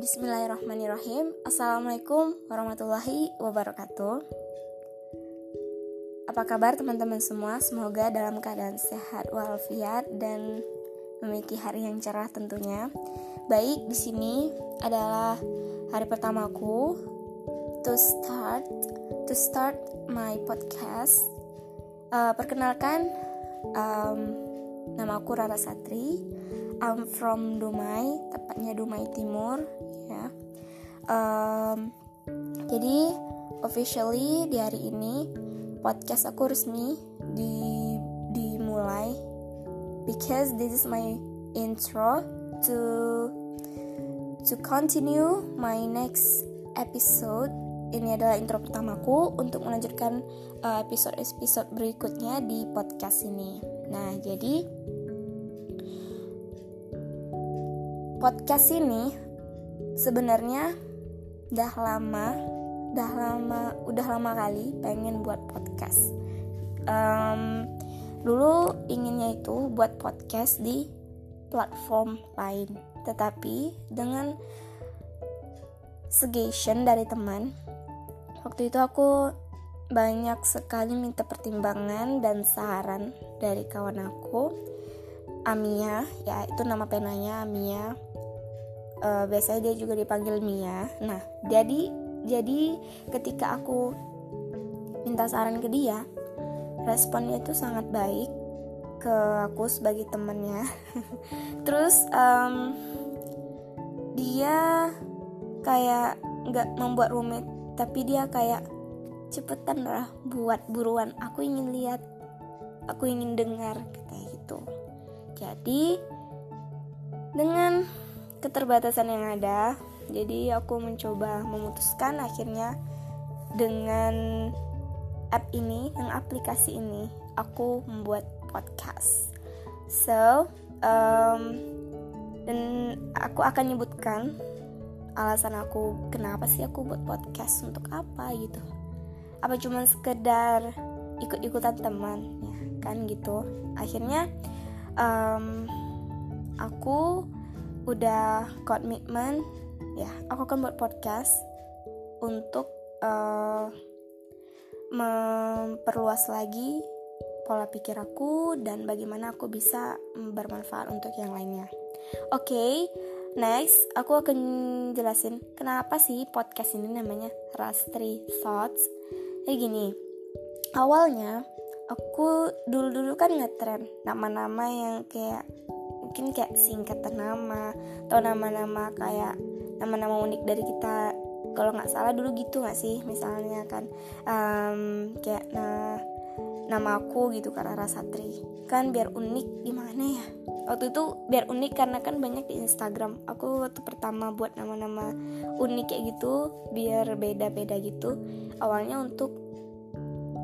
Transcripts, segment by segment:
Bismillahirrahmanirrahim Assalamualaikum warahmatullahi wabarakatuh Apa kabar teman-teman semua? Semoga dalam keadaan sehat walafiat dan memiliki hari yang cerah tentunya. Baik, di sini adalah hari pertamaku to start to start my podcast. Uh, perkenalkan, um, nama aku Rara Satri. I'm from Dumai, tepatnya Dumai Timur. Um, jadi officially di hari ini podcast aku resmi di dimulai because this is my intro to to continue my next episode ini adalah intro pertamaku untuk melanjutkan uh, episode-episode berikutnya di podcast ini. Nah, jadi podcast ini sebenarnya udah lama udah lama udah lama kali pengen buat podcast. Um, dulu inginnya itu buat podcast di platform lain. Tetapi dengan suggestion dari teman waktu itu aku banyak sekali minta pertimbangan dan saran dari kawan aku Amia ya itu nama penanya Amia uh, biasanya dia juga dipanggil Mia. Nah jadi jadi ketika aku minta saran ke dia responnya itu sangat baik ke aku sebagai temennya. Terus um, dia kayak nggak membuat rumit tapi dia kayak cepetan lah buat buruan. Aku ingin lihat aku ingin dengar kayak gitu. Jadi dengan keterbatasan yang ada. Jadi aku mencoba memutuskan akhirnya dengan app ini yang aplikasi ini aku membuat podcast. So um, dan aku akan nyebutkan alasan aku kenapa sih aku buat podcast untuk apa gitu. Apa cuma sekedar ikut-ikutan teman ya kan gitu. Akhirnya um, aku udah komitmen ya aku akan buat podcast untuk uh, memperluas lagi pola pikir aku dan bagaimana aku bisa bermanfaat untuk yang lainnya. Oke, okay, next aku akan jelasin kenapa sih podcast ini namanya Rastri Thoughts. Kayak gini, awalnya aku dulu-dulu kan ngetren nama-nama yang kayak mungkin kayak singkatan nama atau nama-nama kayak nama-nama unik dari kita. Kalau nggak salah dulu gitu nggak sih misalnya kan um, kayak nah nama aku gitu karena Rasatri kan biar unik gimana ya? Waktu itu biar unik karena kan banyak di Instagram. Aku waktu pertama buat nama-nama unik kayak gitu biar beda-beda gitu. Awalnya untuk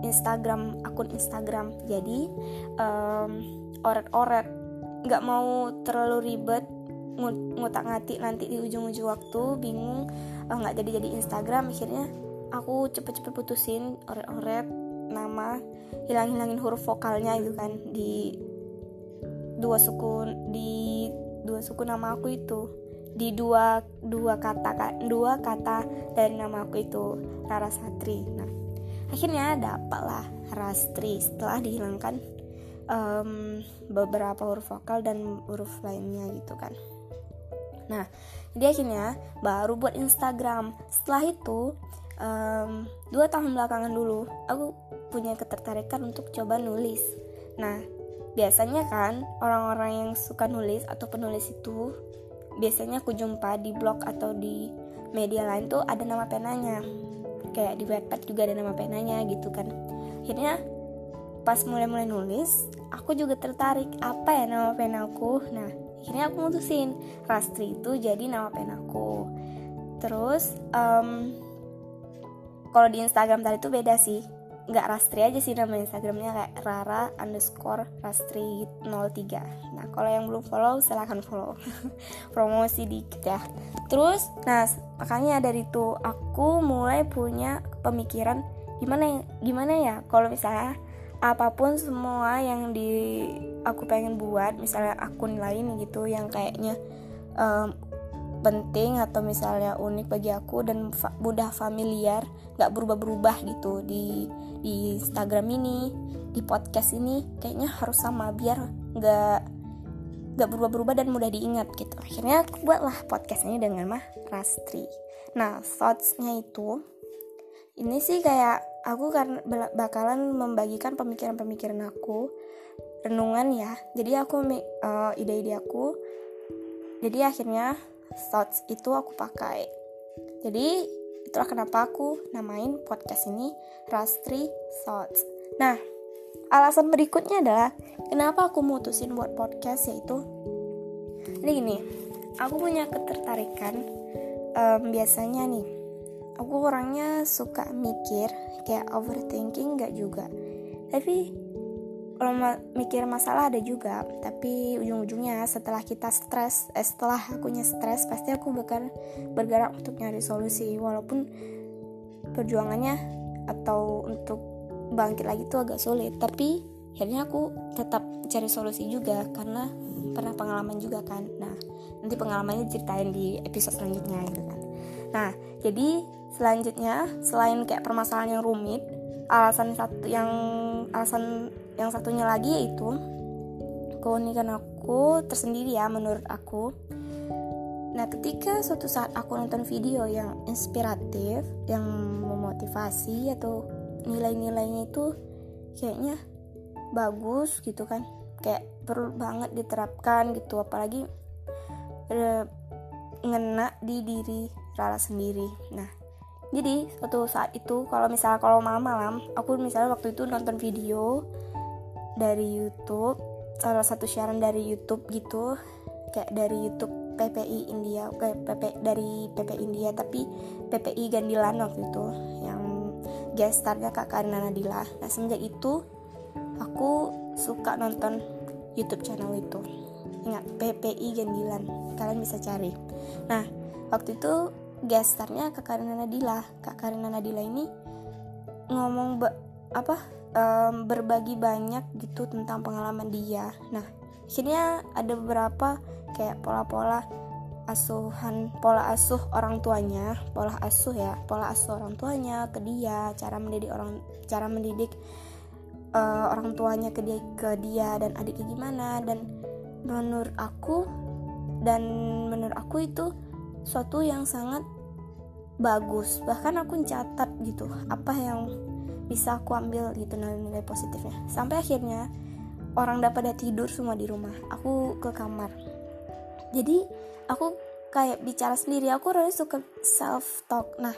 Instagram akun Instagram. Jadi um, oret-oret nggak mau terlalu ribet ngutak ngatik nanti di ujung-ujung waktu bingung eh, nggak uh, jadi jadi Instagram akhirnya aku cepet-cepet putusin oret-oret nama hilang-hilangin huruf vokalnya gitu kan di dua suku di dua suku nama aku itu. Di dua dua kata dua kata dari nama aku itu Rara Satri nah akhirnya dapatlah Rastri setelah dihilangkan um, beberapa huruf vokal dan huruf lainnya gitu kan Nah, jadi akhirnya baru buat Instagram. Setelah itu, um, dua tahun belakangan dulu, aku punya ketertarikan untuk coba nulis. Nah, biasanya kan orang-orang yang suka nulis atau penulis itu biasanya aku jumpa di blog atau di media lain tuh ada nama penanya. Kayak di Wattpad juga ada nama penanya gitu kan. Akhirnya pas mulai-mulai nulis, aku juga tertarik apa ya nama penaku. Nah, akhirnya aku mutusin Rastri itu jadi nama penaku terus um, kalau di Instagram tadi itu beda sih. Nggak Rastri aja sih nama Instagramnya kayak Rara underscore Rastri 03 Nah kalau yang belum follow silahkan follow. Promosi dikit ya. Terus nah makanya dari itu aku mulai punya pemikiran Gimana gimana ya? Kalau misalnya apa pun semua yang di aku pengen buat misalnya akun lain gitu yang kayaknya um, penting atau misalnya unik bagi aku dan fa mudah familiar nggak berubah-berubah gitu di di Instagram ini di podcast ini kayaknya harus sama biar nggak nggak berubah-berubah dan mudah diingat gitu. Akhirnya aku buatlah podcast ini dengan mah Rastri. Nah thoughtsnya itu ini sih kayak aku kan bakalan membagikan pemikiran-pemikiran aku. Renungan ya. Jadi aku uh, ide-ide aku. Jadi akhirnya thoughts itu aku pakai. Jadi itulah kenapa aku namain podcast ini Rastri Thoughts. Nah alasan berikutnya adalah kenapa aku mutusin buat podcast yaitu ini gini. Aku punya ketertarikan um, biasanya nih aku orangnya suka mikir kayak overthinking gak juga. Tapi kalau ma mikir masalah ada juga tapi ujung-ujungnya setelah kita stres eh, setelah akunya stres pasti aku bakal bergerak untuk nyari solusi. Walaupun perjuangannya atau untuk bangkit lagi itu agak sulit tapi akhirnya aku tetap cari solusi juga karena pernah pengalaman juga kan. Nah nanti pengalamannya ceritain di episode selanjutnya gitu kan. Nah jadi selanjutnya selain kayak permasalahan yang rumit alasan satu yang alasan yang satunya lagi yaitu keunikan aku tersendiri ya menurut aku. Nah ketika suatu saat aku nonton video yang inspiratif yang memotivasi atau nilai-nilainya itu kayaknya bagus gitu kan. Kayak perlu banget diterapkan gitu apalagi e, ngena di diri Rara sendiri. Nah jadi suatu saat itu kalau misalnya kalau malam-malam aku misalnya waktu itu nonton video dari YouTube salah satu siaran dari YouTube gitu kayak dari YouTube PPI India kayak PP dari PPI India tapi PPI Gandilan waktu itu yang gestarnya Kak Karina Nadila. Nah semenjak itu aku suka nonton YouTube channel itu. Ingat PPI Gandilan kalian bisa cari. Nah waktu itu gestarnya Kak Karina Nadila. Kak Karina Nadila ini ngomong be, apa um, berbagi banyak gitu tentang pengalaman dia. Nah akhirnya ada beberapa kayak pola-pola asuhan pola asuh orang tuanya. Pola asuh ya pola asuh orang tuanya ke dia cara mendidik orang cara mendidik uh, orang tuanya ke dia ke dia dan adiknya gimana. Dan menurut aku dan menurut aku itu suatu yang sangat bagus. Bahkan aku catat gitu apa yang bisa aku ambil gitu nilai-nilai positifnya. Sampai akhirnya orang dapat tidur semua di rumah. Aku ke kamar. Jadi aku kayak bicara sendiri. Aku really suka self talk nah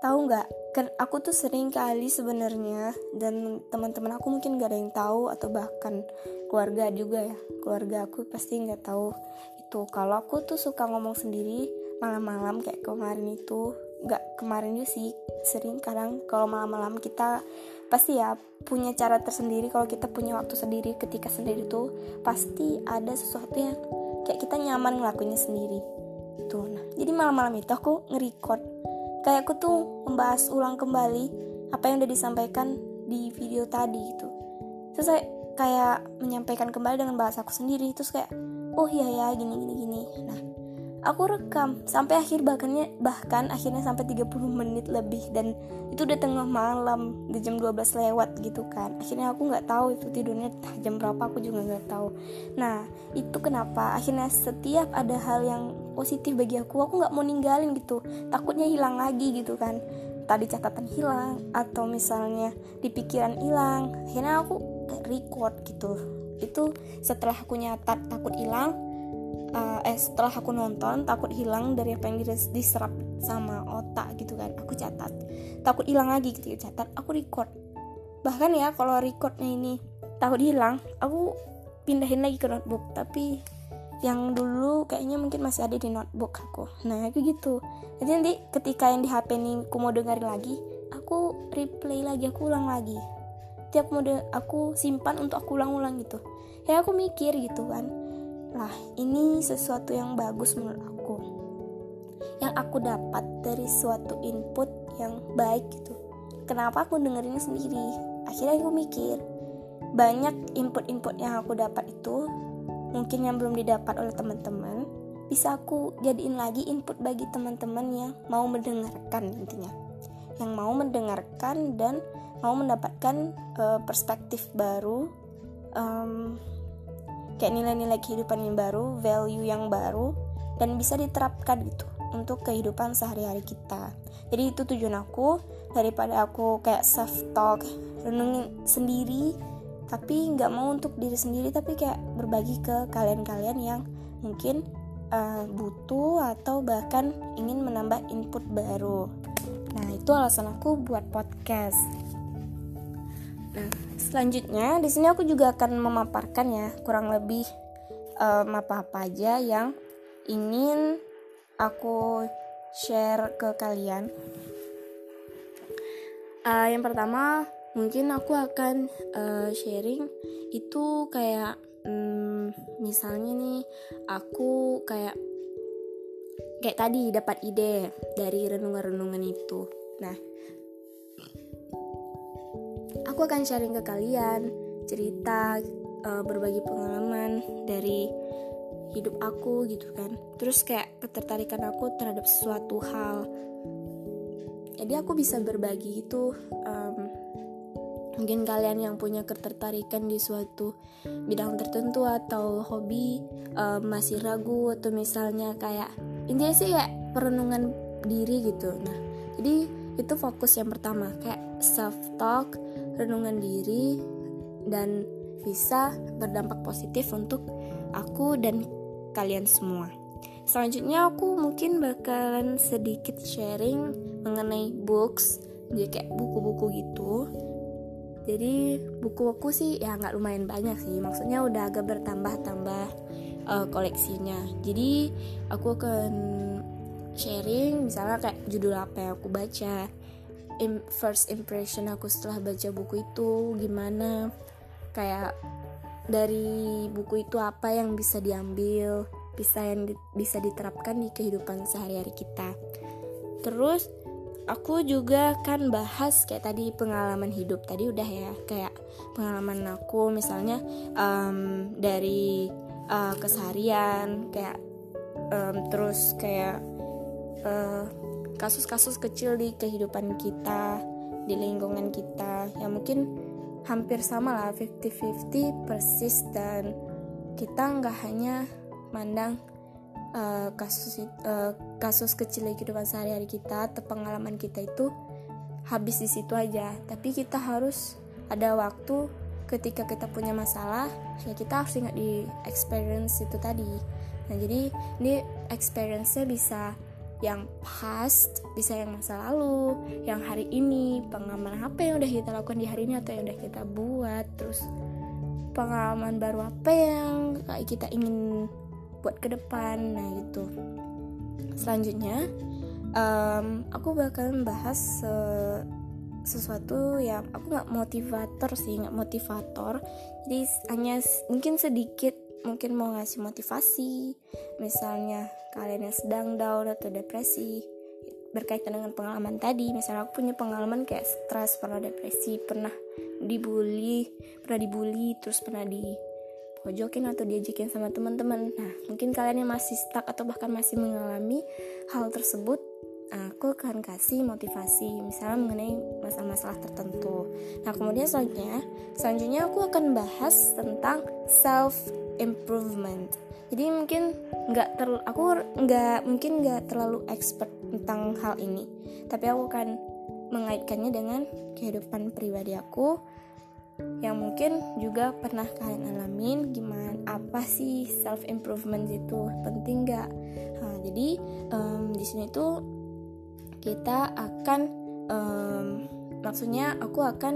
tahu nggak? Kan aku tuh sering kali sebenarnya dan teman-teman aku mungkin gak ada yang tahu atau bahkan keluarga juga ya. Keluarga aku pasti nggak tahu itu. Kalau aku tuh suka ngomong sendiri malam-malam kayak kemarin itu. Nggak kemarin juga sih sering kadang kalau malam-malam kita pasti ya punya cara tersendiri. Kalau kita punya waktu sendiri ketika sendiri tuh pasti ada sesuatu yang kayak kita nyaman ngelakuinnya sendiri. Tuh nah jadi malam-malam itu aku nge-record. Kayak aku tuh membahas ulang kembali apa yang udah disampaikan di video tadi gitu. Terus kayak menyampaikan kembali dengan bahasa aku sendiri. Terus kayak oh iya ya gini gini gini. Nah aku rekam sampai akhir bahkannya bahkan akhirnya sampai 30 menit lebih dan itu udah tengah malam di jam 12 lewat gitu kan. Akhirnya aku nggak tahu itu tidurnya jam berapa aku juga nggak tahu. Nah itu kenapa akhirnya setiap ada hal yang positif bagi aku aku nggak mau ninggalin gitu. Takutnya hilang lagi gitu kan. Tadi catatan hilang atau misalnya di pikiran hilang akhirnya aku record gitu. Itu setelah aku nyatat takut hilang uh, eh setelah aku nonton takut hilang dari apa yang diserap sama otak gitu kan. Aku catat. Takut hilang lagi gitu ya catat. Aku record. Bahkan ya kalau recordnya ini takut hilang aku pindahin lagi ke notebook. Tapi yang dulu kayaknya mungkin masih ada di notebook aku. Nah itu gitu. Jadi nanti ketika yang di HP ini aku mau dengerin lagi aku replay lagi aku ulang lagi. Tiap mode aku simpan untuk aku ulang-ulang gitu. Ya aku mikir gitu kan lah ini sesuatu yang bagus menurut aku. Yang aku dapat dari suatu input yang baik gitu. Kenapa aku dengerinnya sendiri? Akhirnya aku mikir banyak input-input yang aku dapat itu mungkin yang belum didapat oleh teman-teman bisa aku jadiin lagi input bagi teman-teman yang mau mendengarkan intinya yang mau mendengarkan dan mau mendapatkan uh, perspektif baru um, kayak nilai-nilai kehidupan yang baru value yang baru dan bisa diterapkan gitu untuk kehidupan sehari-hari kita jadi itu tujuan aku daripada aku kayak self talk renungin sendiri tapi nggak mau untuk diri sendiri tapi kayak berbagi ke kalian-kalian yang mungkin uh, butuh atau bahkan ingin menambah input baru. Nah, itu alasan aku buat podcast. Nah, selanjutnya di sini aku juga akan memaparkan ya kurang lebih um, apa-apa aja yang ingin aku share ke kalian. Uh, yang pertama, mungkin aku akan uh, sharing itu kayak hmm, misalnya nih aku kayak kayak tadi dapat ide dari renungan-renungan itu nah aku akan sharing ke kalian cerita uh, berbagi pengalaman dari hidup aku gitu kan terus kayak ketertarikan aku terhadap suatu hal jadi aku bisa berbagi itu um, Mungkin kalian yang punya ketertarikan di suatu bidang tertentu atau hobi uh, masih ragu atau misalnya kayak intinya sih kayak perenungan diri gitu. Nah, jadi itu fokus yang pertama kayak self talk, renungan diri dan bisa berdampak positif untuk aku dan kalian semua. Selanjutnya aku mungkin bakalan sedikit sharing mengenai books, jadi kayak buku-buku gitu. Jadi buku-buku sih ya nggak lumayan banyak sih. Maksudnya udah agak bertambah-tambah uh, koleksinya. Jadi aku akan sharing misalnya kayak judul apa yang aku baca first impression aku setelah baca buku itu gimana? Kayak dari buku itu apa yang bisa diambil bisa yang di, bisa diterapkan di kehidupan sehari-hari kita. Terus aku juga kan bahas kayak tadi pengalaman hidup tadi udah ya kayak pengalaman aku. Misalnya um, dari uh, keseharian kayak um, terus kayak uh, kasus-kasus kecil di kehidupan kita di lingkungan kita yang mungkin hampir sama lah 50-50 persis dan kita nggak hanya mandang uh, kasus uh, kasus kecil di kehidupan sehari-hari kita atau pengalaman kita itu habis di situ aja. Tapi kita harus ada waktu ketika kita punya masalah ya kita harus ingat di experience itu tadi. Nah jadi ini experience-nya bisa yang past, bisa yang masa lalu, yang hari ini, pengalaman apa yang udah kita lakukan di hari ini atau yang udah kita buat, terus pengalaman baru apa yang kita ingin buat ke depan nah gitu. Selanjutnya um, aku bakalan bahas uh, sesuatu yang aku nggak motivator sih nggak motivator. Jadi hanya mungkin sedikit mungkin mau ngasih motivasi misalnya kalian yang sedang down atau depresi berkaitan dengan pengalaman tadi misalnya aku punya pengalaman kayak stres pernah depresi pernah dibully pernah dibully terus pernah di pojokin atau diajakin sama teman-teman. Nah, mungkin kalian yang masih stuck atau bahkan masih mengalami hal tersebut, aku akan kasih motivasi misalnya mengenai masalah-masalah tertentu. Nah, kemudian selanjutnya, selanjutnya aku akan bahas tentang self improvement. Jadi mungkin nggak terlalu aku nggak mungkin nggak terlalu expert tentang hal ini, tapi aku akan mengaitkannya dengan kehidupan pribadi aku yang mungkin juga pernah kalian alamin gimana apa sih self improvement itu penting nggak nah, jadi um, di sini tuh kita akan um, maksudnya aku akan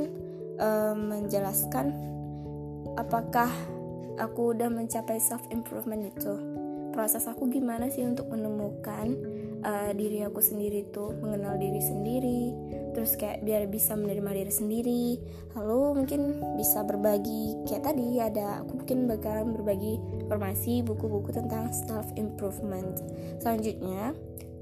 um, menjelaskan apakah aku udah mencapai self improvement itu. Proses aku gimana sih untuk menemukan uh, diri aku sendiri tuh mengenal diri sendiri terus kayak biar bisa menerima diri sendiri. Lalu mungkin bisa berbagi kayak tadi ada aku mungkin bakalan berbagi informasi buku-buku tentang self improvement. Selanjutnya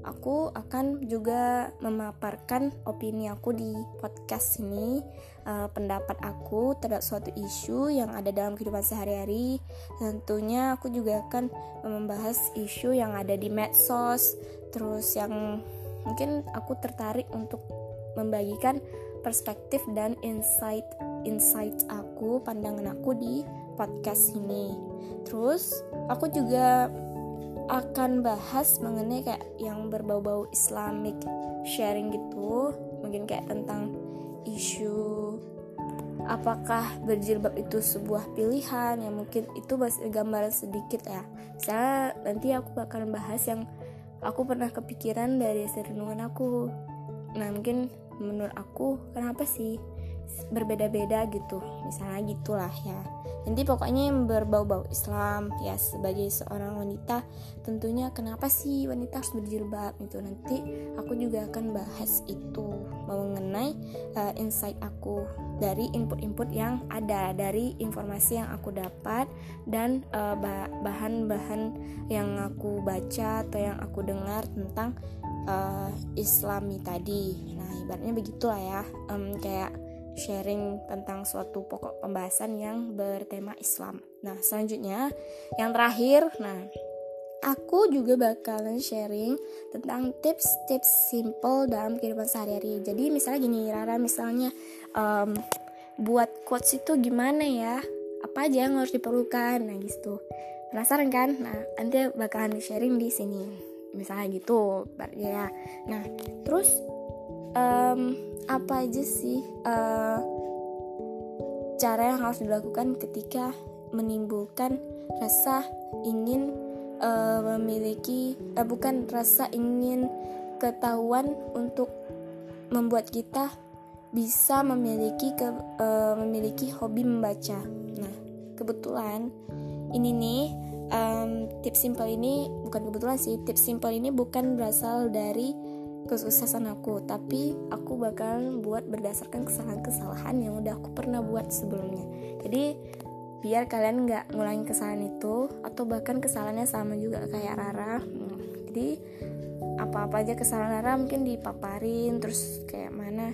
aku akan juga memaparkan opini aku di podcast ini. Uh, pendapat aku terhadap suatu isu yang ada dalam kehidupan sehari-hari. Tentunya aku juga akan membahas isu yang ada di medsos. Terus yang mungkin aku tertarik untuk membagikan perspektif dan insight insight aku pandangan aku di podcast ini. Terus aku juga akan bahas mengenai kayak yang berbau-bau Islamic sharing gitu. Mungkin kayak tentang isu apakah berjilbab itu sebuah pilihan yang mungkin itu masih gambaran sedikit ya. Saya nanti aku bakalan bahas yang aku pernah kepikiran dari renungan aku. Nah mungkin menurut aku kenapa sih berbeda-beda gitu. Misalnya gitulah ya. Nanti pokoknya yang berbau-bau Islam ya sebagai seorang wanita tentunya kenapa sih wanita harus berjilbab itu nanti aku juga akan bahas itu. Mengenai uh, insight aku dari input-input yang ada dari informasi yang aku dapat dan uh, bahan-bahan yang aku baca atau yang aku dengar tentang uh, Islami tadi. Nah ibaratnya begitulah ya. Um, kayak sharing tentang suatu pokok pembahasan yang bertema Islam. Nah, selanjutnya yang terakhir, nah aku juga bakalan sharing tentang tips-tips simple dalam kehidupan sehari-hari. Jadi misalnya gini, Rara misalnya um, buat quotes itu gimana ya? Apa aja yang harus diperlukan? Nah, gitu. Penasaran kan? Nah, nanti bakalan di sharing di sini. Misalnya gitu, ya. Nah, terus um, apa aja sih uh, cara yang harus dilakukan ketika menimbulkan rasa ingin uh, memiliki uh, bukan rasa ingin ketahuan untuk membuat kita bisa memiliki ke, uh, memiliki hobi membaca. Nah, kebetulan ini nih um, tips simple ini bukan kebetulan sih tips simple ini bukan berasal dari kesuksesan aku tapi aku bakal buat berdasarkan kesalahan-kesalahan yang udah aku pernah buat sebelumnya. Jadi biar kalian nggak ngulangin kesalahan itu atau bahkan kesalahannya sama juga kayak Rara. Hmm, jadi apa-apa aja kesalahan Rara mungkin dipaparin terus kayak mana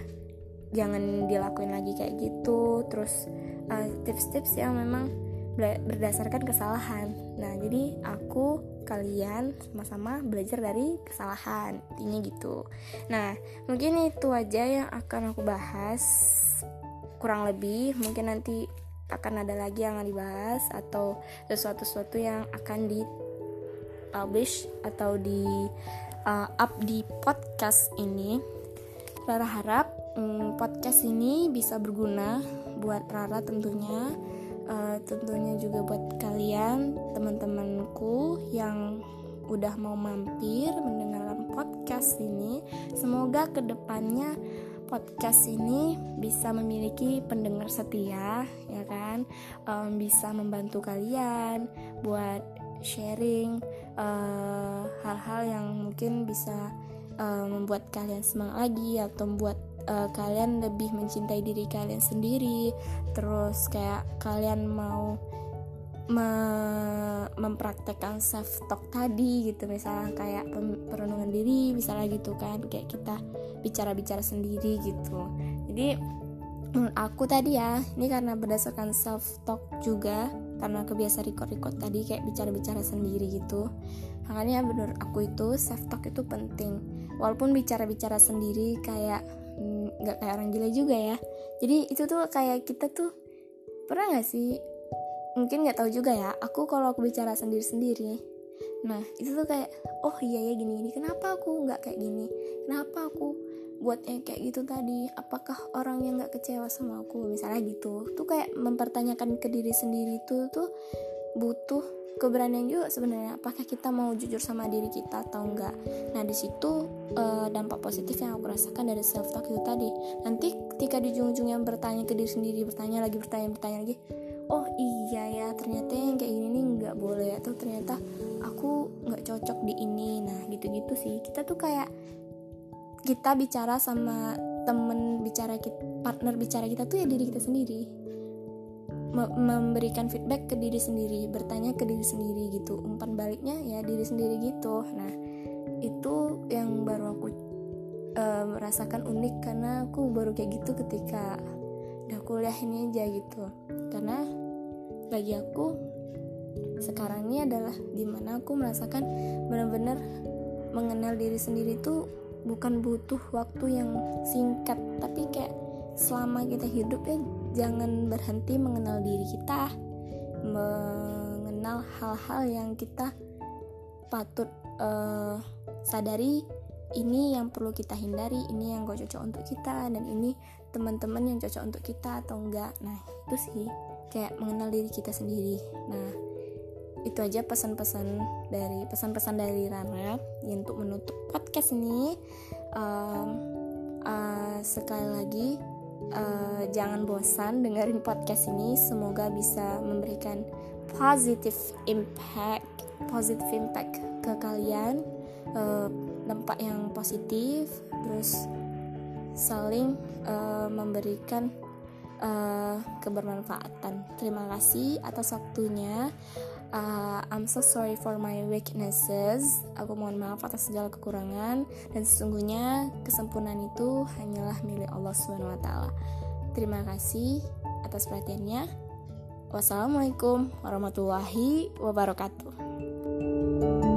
jangan dilakuin lagi kayak gitu. Terus uh, tips-tips uh, yang memang berdasarkan kesalahan nah jadi aku kalian sama-sama belajar dari kesalahan intinya gitu. Nah mungkin itu aja yang akan aku bahas. Kurang lebih mungkin nanti akan ada lagi yang dibahas atau sesuatu-sesuatu yang akan di publish atau di uh, up di podcast ini. Rara harap um, podcast ini bisa berguna buat Rara tentunya uh, tentunya juga buat kalian teman-temanku yang udah mau mampir mendengarkan podcast ini semoga ke depannya podcast ini bisa memiliki pendengar setia ya kan? Um, bisa membantu kalian buat sharing eh, hal-hal uh, yang mungkin bisa uh, membuat kalian semangat lagi atau membuat uh, kalian lebih mencintai diri kalian sendiri. Terus kayak kalian mau me mempraktekkan self talk tadi gitu. Misalnya kayak perenungan diri misalnya gitu kan. Kayak kita bicara-bicara sendiri gitu. Jadi aku tadi ya ini karena berdasarkan self talk juga karena kebiasa record-record tadi kayak bicara-bicara sendiri gitu. Makanya menurut aku itu self talk itu penting. Walaupun bicara-bicara sendiri kayak nggak kayak orang gila juga ya. Jadi itu tuh kayak kita tuh pernah nggak sih? Mungkin nggak tahu juga ya. Aku kalau aku bicara sendiri sendiri nah itu tuh kayak oh iya ya gini gini kenapa aku nggak kayak gini? Kenapa aku buat yang kayak gitu tadi? Apakah orang yang nggak kecewa sama aku? Misalnya gitu. Tuh kayak mempertanyakan ke diri sendiri tuh tuh butuh keberanian juga sebenarnya. Apakah kita mau jujur sama diri kita atau enggak? Nah di situ uh, dampak positif yang aku rasakan dari self talk itu tadi. Nanti ketika di ujung-ujungnya bertanya ke diri sendiri bertanya lagi bertanya bertanya lagi oh iya ya ternyata yang kayak gini nih nggak boleh atau ternyata aku nggak cocok di ini. Nah gitu-gitu sih. Kita tuh kayak kita bicara sama temen bicara kita partner bicara kita tuh ya diri kita sendiri memberikan feedback ke diri sendiri bertanya ke diri sendiri gitu. Umpan baliknya ya diri sendiri gitu. Nah itu yang baru aku uh, merasakan unik karena aku baru kayak gitu ketika udah kuliah ini aja gitu. Karena bagi aku sekarang ini adalah di mana aku merasakan benar-benar mengenal diri sendiri itu bukan butuh waktu yang singkat tapi kayak selama kita hidup ya jangan berhenti mengenal diri kita mengenal hal-hal yang kita patut uh, sadari. Ini yang perlu kita hindari ini yang gak cocok untuk kita dan ini teman-teman yang cocok untuk kita atau enggak. Nah itu sih kayak mengenal diri kita sendiri. Nah itu aja pesan-pesan dari pesan-pesan dari Rana untuk menutup podcast ini. Um, uh, sekali lagi uh, jangan bosan dengerin podcast ini. Semoga bisa memberikan positive impact positive impact ke kalian. Uh, dampak yang positif terus saling uh, memberikan uh, kebermanfaatan. Terima kasih atas waktunya uh, I'm so sorry for my weaknesses. Aku mohon maaf atas segala kekurangan dan sesungguhnya kesempurnaan itu hanyalah milik Allah Subhanahu wa. Terima kasih atas perhatiannya. Wassalamualaikum warahmatullahi wabarakatuh.